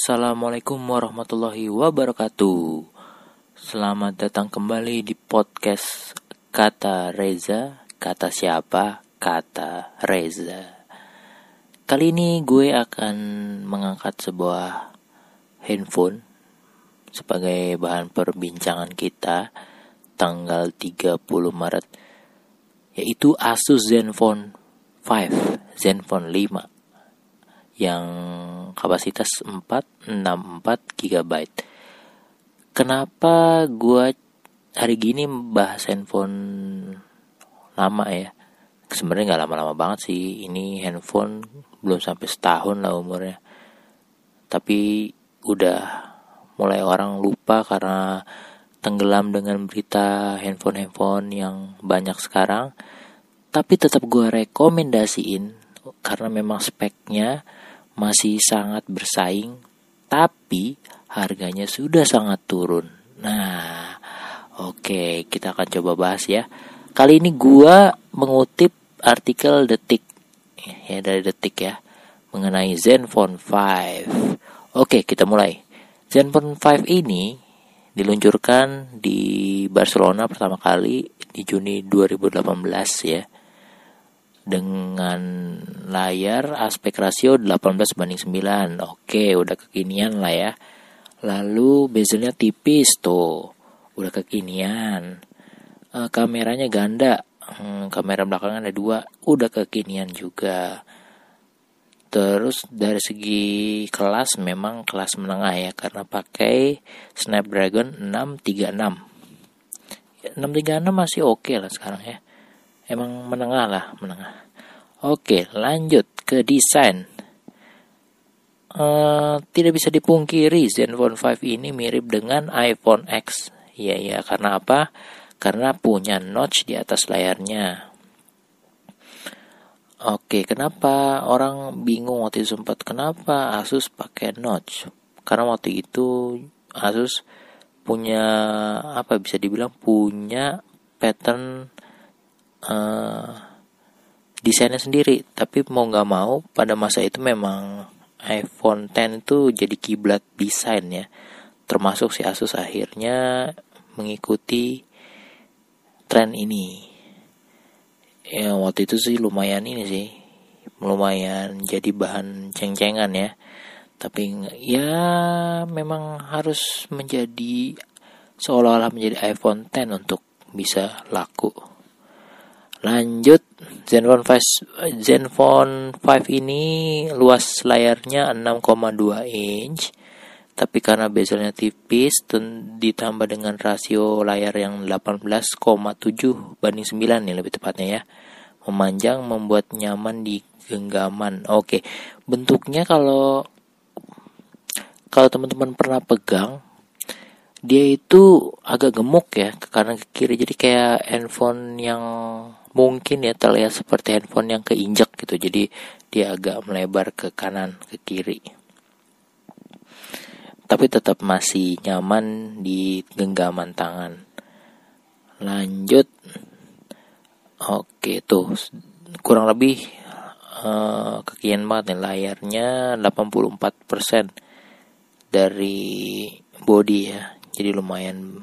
Assalamualaikum warahmatullahi wabarakatuh. Selamat datang kembali di podcast Kata Reza. Kata siapa? Kata Reza. Kali ini gue akan mengangkat sebuah handphone sebagai bahan perbincangan kita tanggal 30 Maret yaitu Asus Zenfone 5, Zenfone 5 yang kapasitas 464 GB. Kenapa gue hari gini bahas handphone lama ya? Sebenarnya nggak lama-lama banget sih. Ini handphone belum sampai setahun lah umurnya. Tapi udah mulai orang lupa karena tenggelam dengan berita handphone-handphone yang banyak sekarang. Tapi tetap gue rekomendasiin karena memang speknya masih sangat bersaing, tapi harganya sudah sangat turun. Nah, oke, okay, kita akan coba bahas ya. Kali ini gua mengutip artikel Detik ya dari Detik ya mengenai Zenfone 5. Oke, kita mulai. Zenfone 5 ini diluncurkan di Barcelona pertama kali di Juni 2018 ya dengan layar aspek rasio 18 banding 9 oke udah kekinian lah ya. Lalu bezelnya tipis tuh. Udah kekinian. E, kameranya ganda. Hmm, kamera belakang ada dua. Udah kekinian juga. Terus dari segi kelas memang kelas menengah ya karena pakai Snapdragon 636 636 masih oke okay lah sekarang ya emang menengah lah menengah. Oke lanjut ke desain. Uh, tidak bisa dipungkiri Zenfone 5 ini mirip dengan iPhone X. Ya ya karena apa? Karena punya notch di atas layarnya. Oke, kenapa orang bingung waktu itu sempat kenapa Asus pakai notch? Karena waktu itu Asus punya apa bisa dibilang punya pattern uh, desainnya sendiri. Tapi mau nggak mau pada masa itu memang iPhone 10 itu jadi kiblat desain ya. Termasuk si Asus akhirnya mengikuti tren ini. Ya waktu itu sih lumayan ini sih. Lumayan jadi bahan ceng-cengan ya. Tapi ya memang harus menjadi seolah-olah menjadi iPhone 10 untuk bisa laku Lanjut Zenfone 5 Zenfone 5 ini luas layarnya 6,2 inch. Tapi karena bezelnya tipis ditambah dengan rasio layar yang 18,7 banding 9 nih lebih tepatnya ya. Memanjang membuat nyaman di genggaman. Oke bentuknya kalau kalau teman-teman pernah pegang dia itu agak gemuk ya ke kanan ke kiri. Jadi kayak handphone yang mungkin ya terlihat seperti handphone yang keinjak gitu. Jadi dia agak melebar ke kanan ke kiri. Tapi tetap masih nyaman di genggaman tangan. Lanjut. Oke tuh. Kurang lebih uh, kekian banget nih. Layarnya 84% dari body ya. Jadi lumayan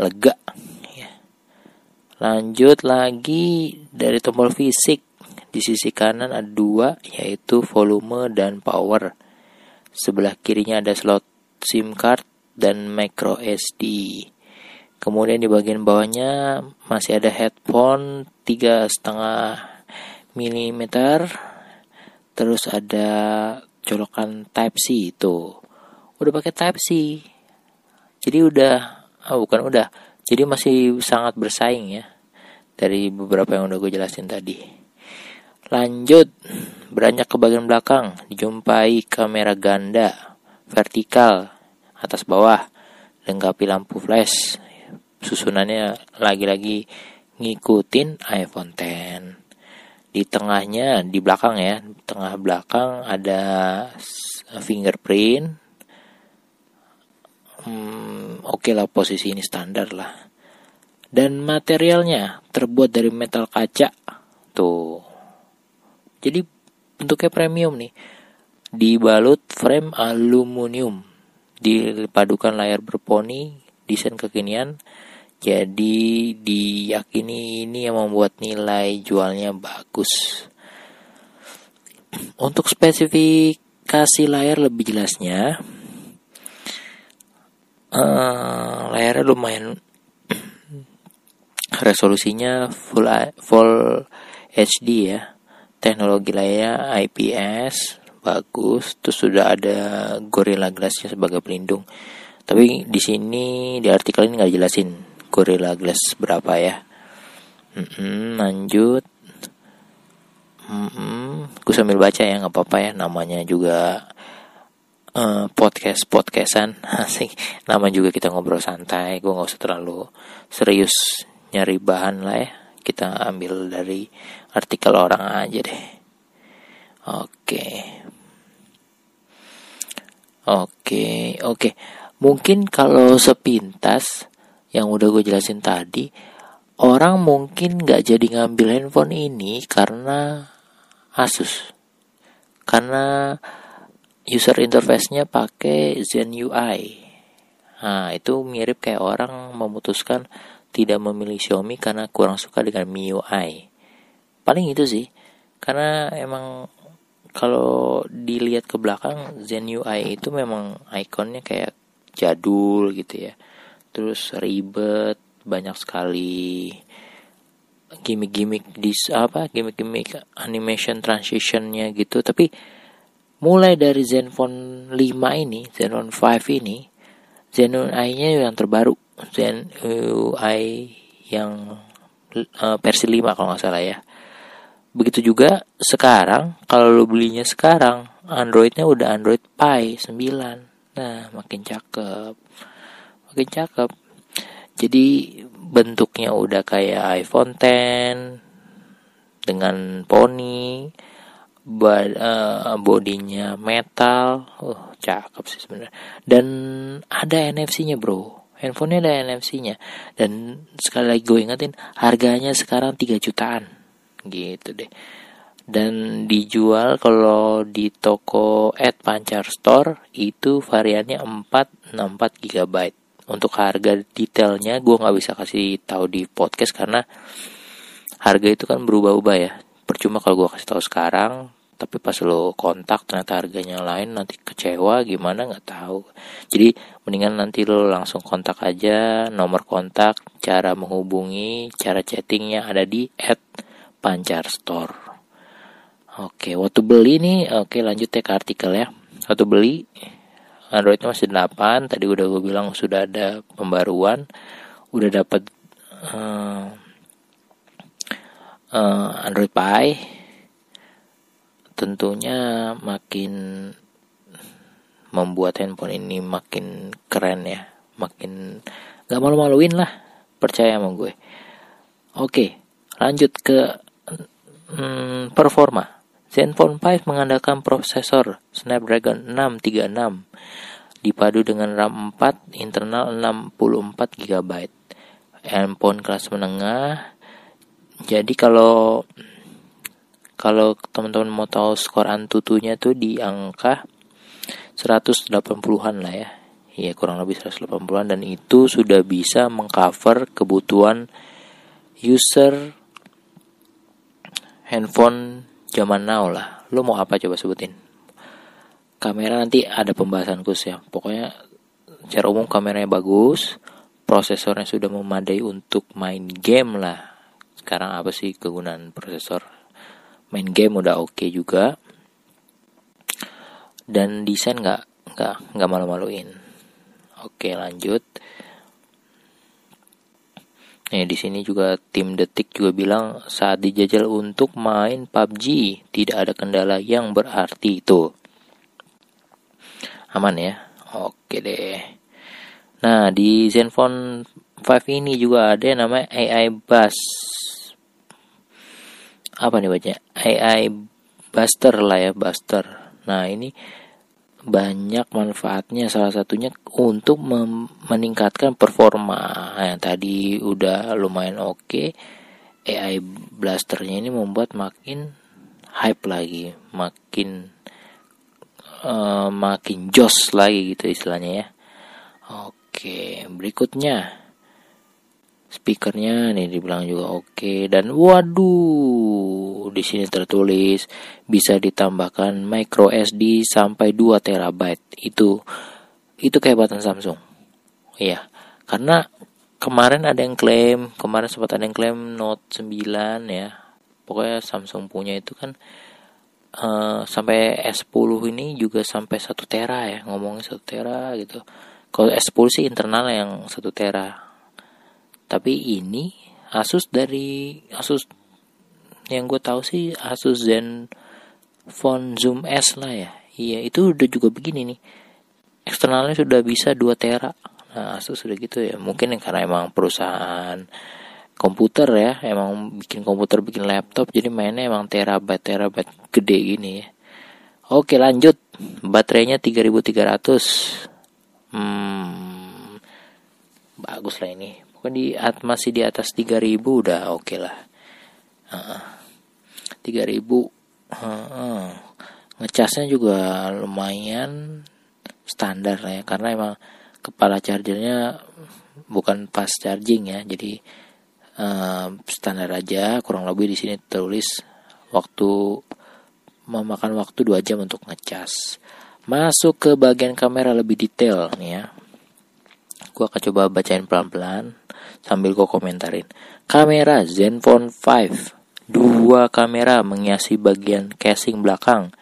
lega Lanjut lagi dari tombol fisik. Di sisi kanan ada dua, yaitu volume dan power. Sebelah kirinya ada slot SIM card dan micro SD. Kemudian di bagian bawahnya masih ada headphone tiga setengah mm. Terus ada colokan Type C itu. Udah pakai Type C. Jadi udah, oh bukan udah, jadi masih sangat bersaing ya dari beberapa yang udah gue jelasin tadi. Lanjut, beranjak ke bagian belakang, dijumpai kamera ganda, vertikal, atas bawah, lengkapi lampu flash. Susunannya lagi-lagi ngikutin iPhone 10. Di tengahnya, di belakang ya, tengah belakang ada fingerprint, hmm, oke okay lah posisi ini standar lah. Dan materialnya terbuat dari metal kaca. Tuh. Jadi bentuknya premium nih. Dibalut frame aluminium. Dipadukan layar berponi desain kekinian. Jadi diyakini ini yang membuat nilai jualnya bagus. Untuk spesifikasi layar lebih jelasnya uh, layarnya lumayan. Resolusinya full full HD ya. Teknologi layar IPS bagus. Terus sudah ada Gorilla Glassnya sebagai pelindung. Tapi di sini di artikel ini nggak jelasin Gorilla Glass berapa ya. Mm-hmm, lanjut. Mm-hmm, gue sambil baca ya nggak apa-apa ya namanya juga uh, podcast podcastan asik. Nama juga kita ngobrol santai. Gue nggak usah terlalu serius nyari bahan lah ya. Kita ambil dari artikel orang aja deh. Oke. Oke oke. Mungkin kalau sepintas yang udah gue jelasin tadi orang mungkin nggak jadi ngambil handphone ini karena Asus. Karena user interface-nya pakai Zen UI nah itu mirip kayak orang memutuskan tidak memilih Xiaomi karena kurang suka dengan MIUI. Paling itu sih. Karena emang kalau dilihat ke belakang Zen UI itu memang ikonnya kayak jadul gitu ya. Terus ribet, banyak sekali gimmick-gimmick di apa gimmick-gimmick animation transitionnya gitu tapi mulai dari Zenfone 5 ini Zenfone 5 ini Zen UI-nya yang terbaru Zen UI yang uh, versi 5 kalau nggak salah ya. Begitu juga sekarang kalau lo belinya sekarang Androidnya udah Android Pie 9. Nah, makin cakep. Makin cakep. Jadi bentuknya udah kayak iPhone 10 dengan poni bad, uh, bodinya metal. Uh, cakep sih sebenarnya. Dan ada NFC-nya, Bro. Handphonenya ada NFC-nya dan sekali lagi gue ingetin harganya sekarang 3 jutaan. Gitu deh. Dan dijual kalau di toko at Pancar Store itu variannya 464 GB untuk harga detailnya gue nggak bisa kasih tahu di podcast karena harga itu kan berubah-ubah ya. Percuma kalau gue kasih tahu sekarang tapi pas lo kontak ternyata harganya lain nanti kecewa gimana nggak tahu. Jadi mendingan nanti lo langsung kontak aja nomor kontak cara menghubungi cara chattingnya ada di at pancar store oke waktu beli nih oke lanjut ya ke artikel ya. Waktu beli Androidnya masih 8 tadi udah gue bilang sudah ada pembaruan udah dapat uh, uh, Android Pie tentunya makin membuat handphone ini makin keren ya. Makin gak malu-maluin lah percaya sama gue. Oke lanjut ke hmm, performa. Zenfone 5 mengandalkan prosesor Snapdragon 636 dipadu dengan RAM 4 internal 64 GB handphone kelas menengah. Jadi kalau kalau teman-teman mau tahu skor Antutunya tuh di angka 180-an lah ya. Iya kurang lebih 180-an dan itu sudah bisa mengcover kebutuhan user handphone zaman now lah. Lo mau apa coba sebutin? Kamera nanti ada pembahasan khusus ya. Pokoknya secara umum kameranya bagus, prosesornya sudah memadai untuk main game lah. Sekarang apa sih kegunaan prosesor? Main game udah oke okay juga dan desain nggak nggak nggak malu-maluin oke lanjut Nih di sini juga tim Detik juga bilang saat dijajal untuk main PUBG tidak ada kendala yang berarti itu. Aman ya. Oke deh. Nah, di Zenfone 5 ini juga ada yang namanya AI Bus apa nih baca? AI Buster lah ya Buster. Nah ini banyak manfaatnya. Salah satunya untuk meningkatkan performa. Nah, yang tadi udah lumayan oke okay. AI Blasternya ini membuat makin hype lagi makin uh, makin jos lagi gitu istilahnya ya. Oke berikutnya speakernya nih dibilang juga oke. Dan waduh di sini tertulis bisa ditambahkan micro SD sampai 2 terabyte. Itu itu kehebatan Samsung. Iya karena kemarin ada yang klaim kemarin sempat ada yang klaim Note 9 ya. Pokoknya Samsung punya itu kan uh, sampai S10 ini juga sampai 1 tera ya ngomongnya 1 tera gitu. Kalau S10 sih internal yang 1 tera tapi ini Asus dari Asus yang gue tahu sih Asus Zenfone Zoom S lah ya. Iya itu udah juga begini nih. Eksternalnya sudah bisa 2 tera. Nah Asus sudah gitu ya. Mungkin karena emang perusahaan komputer ya. Emang bikin komputer bikin laptop. Jadi mainnya emang terabyte terabyte gede gini ya. Oke lanjut. Baterainya 3300 hmm bagus lah ini pokoknya di masih di atas 3000 udah oke okay lah uh, 3000 uh, ngecasnya juga lumayan standar ya karena emang kepala chargernya bukan fast charging ya jadi uh, standar aja. Kurang lebih di sini tulis waktu memakan waktu 2 jam untuk ngecas. Masuk ke bagian kamera lebih detail nih ya gue akan coba bacain pelan-pelan sambil gue komentarin. Kamera Zenfone 5, dua kamera menghiasi bagian casing belakang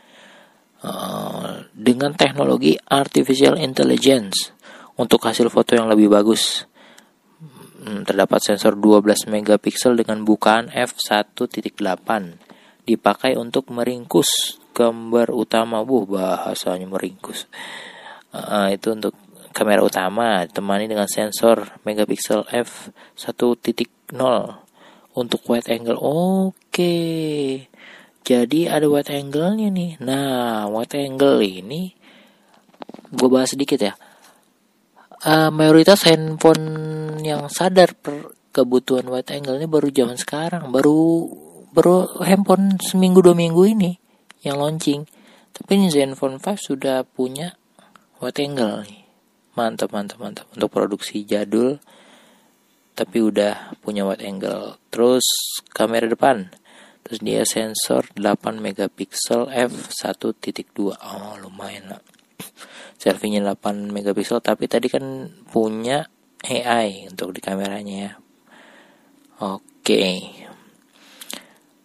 uh, dengan teknologi artificial intelligence untuk hasil foto yang lebih bagus. Hmm, terdapat sensor 12 megapiksel dengan bukaan f1.8 dipakai untuk meringkus gambar utama. Buh, bahasanya meringkus. Uh, itu untuk kamera utama ditemani dengan sensor megapiksel f1.0 untuk wide angle. Oke. Jadi ada wide angle-nya nih. Nah, wide angle ini gue bahas sedikit ya. Uh, mayoritas handphone yang sadar per kebutuhan wide angle ini baru zaman sekarang, baru baru handphone seminggu dua minggu ini yang launching. Tapi ini Zenfone 5 sudah punya wide angle nih mantap mantap mantap. Untuk produksi jadul tapi udah punya wide angle. Terus kamera depan. Terus dia sensor 8 megapiksel f1.2 oh lumayan lah selfie-nya 8 megapiksel tapi tadi kan punya AI untuk di kameranya ya. Oke.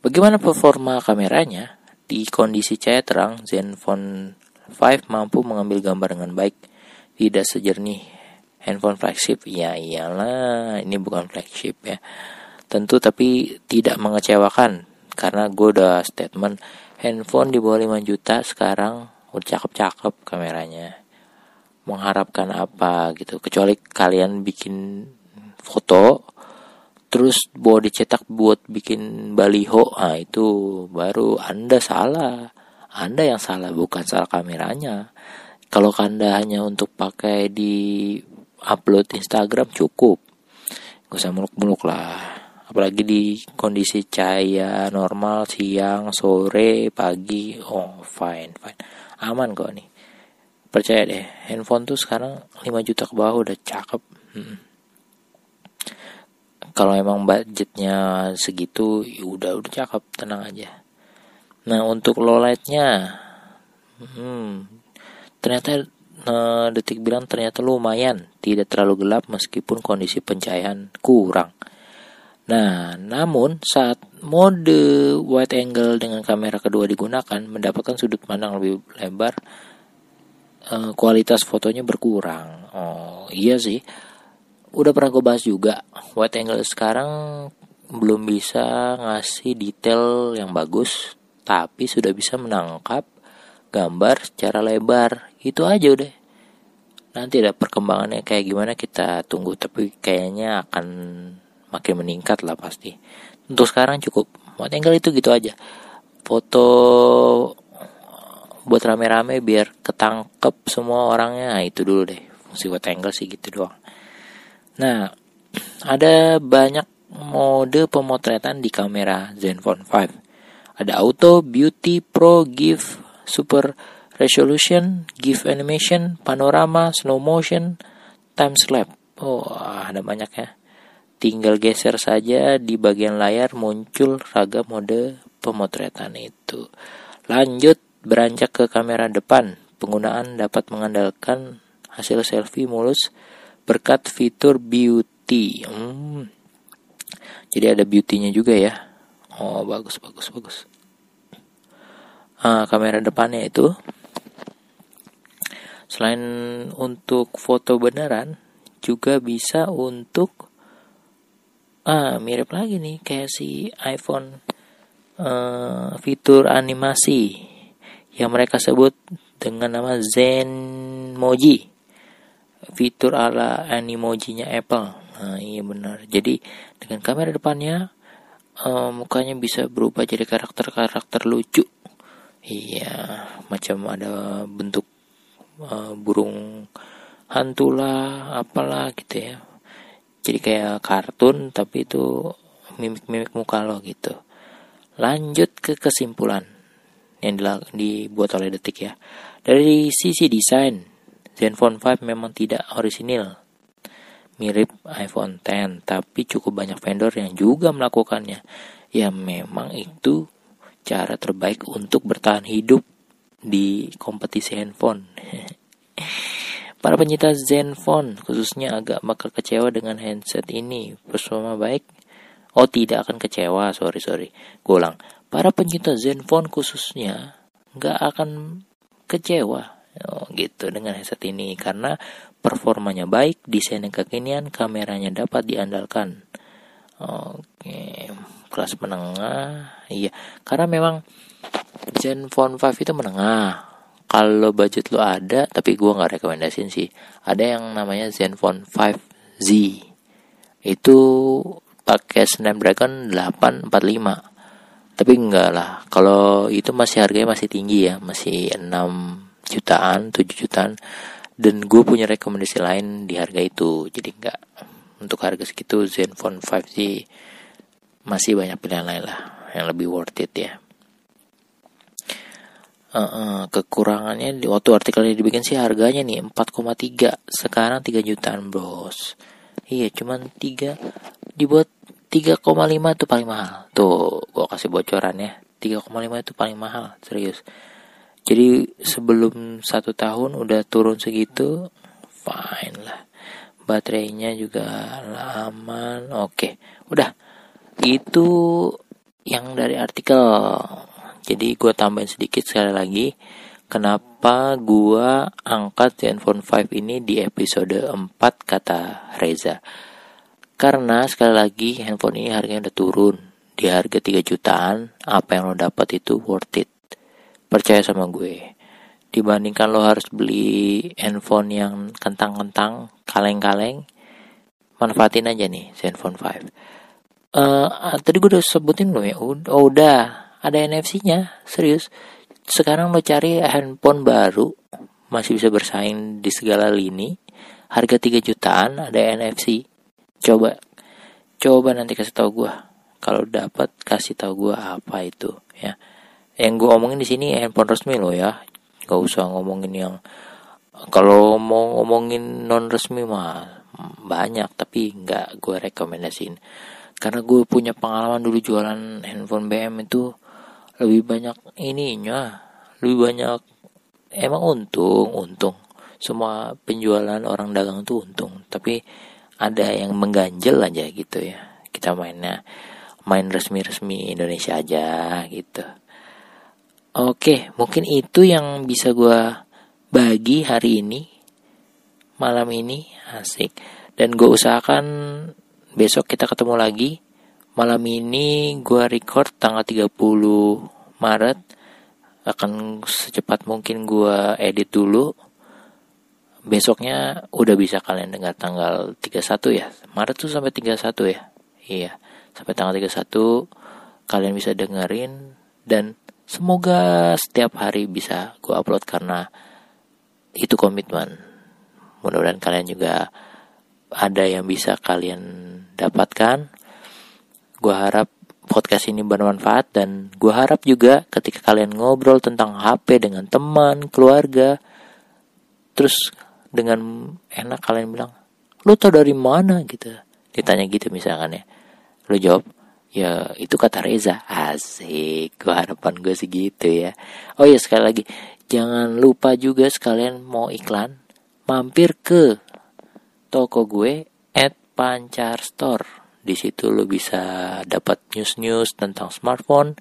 Bagaimana performa kameranya? Di kondisi cahaya terang Zenfone 5 mampu mengambil gambar dengan baik tidak sejernih. Handphone flagship? Ya iyalah ini bukan flagship ya. Tentu tapi tidak mengecewakan karena gue udah statement handphone di bawah 5 juta sekarang udah cakep-cakep kameranya. Mengharapkan apa gitu kecuali kalian bikin foto terus bawa dicetak buat bikin baliho nah itu baru anda salah. Anda yang salah bukan salah kameranya kalau kanda hanya untuk pakai di upload Instagram cukup. Gak usah muluk-muluk lah. Apalagi di kondisi cahaya normal siang sore pagi. Oh fine fine. Aman kok nih. Percaya deh handphone tuh sekarang 5 juta ke bawah udah cakep. Hmm. kalau emang budgetnya segitu ya udah udah cakep. Tenang aja. Nah untuk low lightnya hmm, Ternyata uh, detik bilang ternyata lumayan, tidak terlalu gelap meskipun kondisi pencahayaan kurang. Nah, namun saat mode wide angle dengan kamera kedua digunakan, mendapatkan sudut pandang lebih lebar, uh, kualitas fotonya berkurang. Oh, iya sih. Udah pernah gue bahas juga, wide angle sekarang belum bisa ngasih detail yang bagus, tapi sudah bisa menangkap gambar secara lebar itu aja udah. Nanti ada perkembangannya kayak gimana kita tunggu tapi kayaknya akan makin meningkat lah pasti. Untuk sekarang cukup wide angle itu gitu aja. Foto buat rame-rame biar ketangkep semua orangnya nah, itu dulu deh. Fungsi angle sih gitu doang. Nah ada banyak mode pemotretan di kamera Zenfone 5 ada auto, beauty, pro, gift, super resolution, GIF animation, panorama, slow motion, time lapse. Oh, ada banyak ya. Tinggal geser saja di bagian layar muncul ragam mode pemotretan itu. Lanjut beranjak ke kamera depan. Penggunaan dapat mengandalkan hasil selfie mulus berkat fitur beauty. Hmm. Jadi ada beauty-nya juga ya. Oh, bagus bagus bagus. Ah, kamera depannya itu Selain untuk foto beneran, juga bisa untuk ah mirip lagi nih kayak si iPhone uh, fitur animasi yang mereka sebut dengan nama Zenmoji. Fitur ala animojinya Apple. Nah, iya benar. Jadi dengan kamera depannya uh, mukanya bisa berubah jadi karakter-karakter lucu. Iya, macam ada bentuk uh, burung hantu lah apalah gitu ya. Jadi kayak kartun tapi itu mimik-mimik muka lo gitu. Lanjut ke kesimpulan yang dibuat oleh detik ya. Dari sisi desain Zenfone 5 memang tidak orisinil. Mirip iPhone 10 tapi cukup banyak vendor yang juga melakukannya. Ya memang itu cara terbaik untuk bertahan hidup di kompetisi handphone. Para pencinta Zenfone khususnya agak bakal kecewa dengan handset ini. Performa baik? Oh tidak akan kecewa, sorry sorry. Gue ulang. Para pencinta Zenfone khususnya nggak akan kecewa oh, gitu dengan headset ini karena performanya baik, desainnya kekinian, kameranya dapat diandalkan. Oke, kelas menengah, iya. Karena memang Zenfone 5 itu menengah. Kalau budget lo ada, tapi gue nggak rekomendasiin sih. Ada yang namanya Zenfone 5Z. Itu pakai Snapdragon 845. Tapi enggak lah. Kalau itu masih harganya masih tinggi ya, masih 6 jutaan, 7 jutaan. Dan gue punya rekomendasi lain di harga itu. Jadi enggak untuk harga segitu Zenfone 5Z masih banyak pilihan lain lah yang lebih worth it ya. Uh, uh, kekurangannya di waktu artikelnya dibikin sih harganya nih 4,3 sekarang 3 jutaan bros. Iya cuman 3 dibuat 3,5 itu paling mahal. Tuh gua kasih bocoran ya. 3,5 itu paling mahal serius. Jadi sebelum satu tahun udah turun segitu fine lah. Baterainya juga aman oke. Udah itu yang dari artikel jadi gue tambahin sedikit sekali lagi kenapa gue angkat Zenfone 5 ini di episode 4 kata Reza. Karena sekali lagi handphone ini harganya udah turun di harga 3 jutaan, apa yang lo dapat itu worth it. Percaya sama gue. Dibandingkan lo harus beli handphone yang kentang-kentang, kaleng-kaleng, manfaatin aja nih Zenfone 5. Uh, tadi gue udah sebutin lo ya, oh, udah. Ada NFC-nya serius. Sekarang lo cari handphone baru masih bisa bersaing di segala lini. Harga 3 jutaan ada NFC coba coba nanti kasih tau gue kalau dapat kasih tau gue apa itu ya. Yang gue omongin di sini handphone resmi lo ya. Gak usah ngomongin yang kalau mau ngomongin non resmi mah banyak. Tapi nggak gue rekomendasiin karena gue punya pengalaman dulu jualan handphone BM itu lebih banyak ininya lebih banyak emang untung untung. Semua penjualan orang dagang tuh untung. Tapi ada yang mengganjel aja gitu ya kita mainnya. Main resmi-resmi Indonesia aja gitu. Oke mungkin itu yang bisa gue bagi hari ini malam ini asik. Dan gue usahakan besok kita ketemu lagi. Malam ini gue record tanggal 30 Maret. Akan secepat mungkin gue edit dulu. Besoknya udah bisa kalian dengar tanggal 31 ya. Maret tuh sampai 31 ya? Iya. Sampai tanggal 31 kalian bisa dengerin. Dan semoga setiap hari bisa gue upload karena itu komitmen. Mudah-mudahan kalian juga ada yang bisa kalian dapatkan gue harap podcast ini bermanfaat dan gue harap juga ketika kalian ngobrol tentang HP dengan teman, keluarga, terus dengan enak kalian bilang, lu tau dari mana gitu. Ditanya gitu misalkan ya. Lu jawab, ya itu kata Reza. Asik, gue harapan gue segitu ya. Oh ya sekali lagi, jangan lupa juga sekalian mau iklan, mampir ke toko gue at Pancar Store di situ lo bisa dapat news-news tentang smartphone,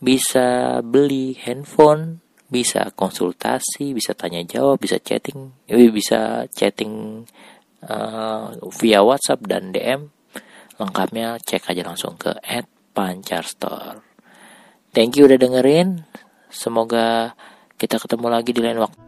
bisa beli handphone, bisa konsultasi, bisa tanya jawab, bisa chatting, eh, bisa chatting uh, via WhatsApp dan DM. Lengkapnya cek aja langsung ke @pancarstore. Thank you udah dengerin. Semoga kita ketemu lagi di lain waktu.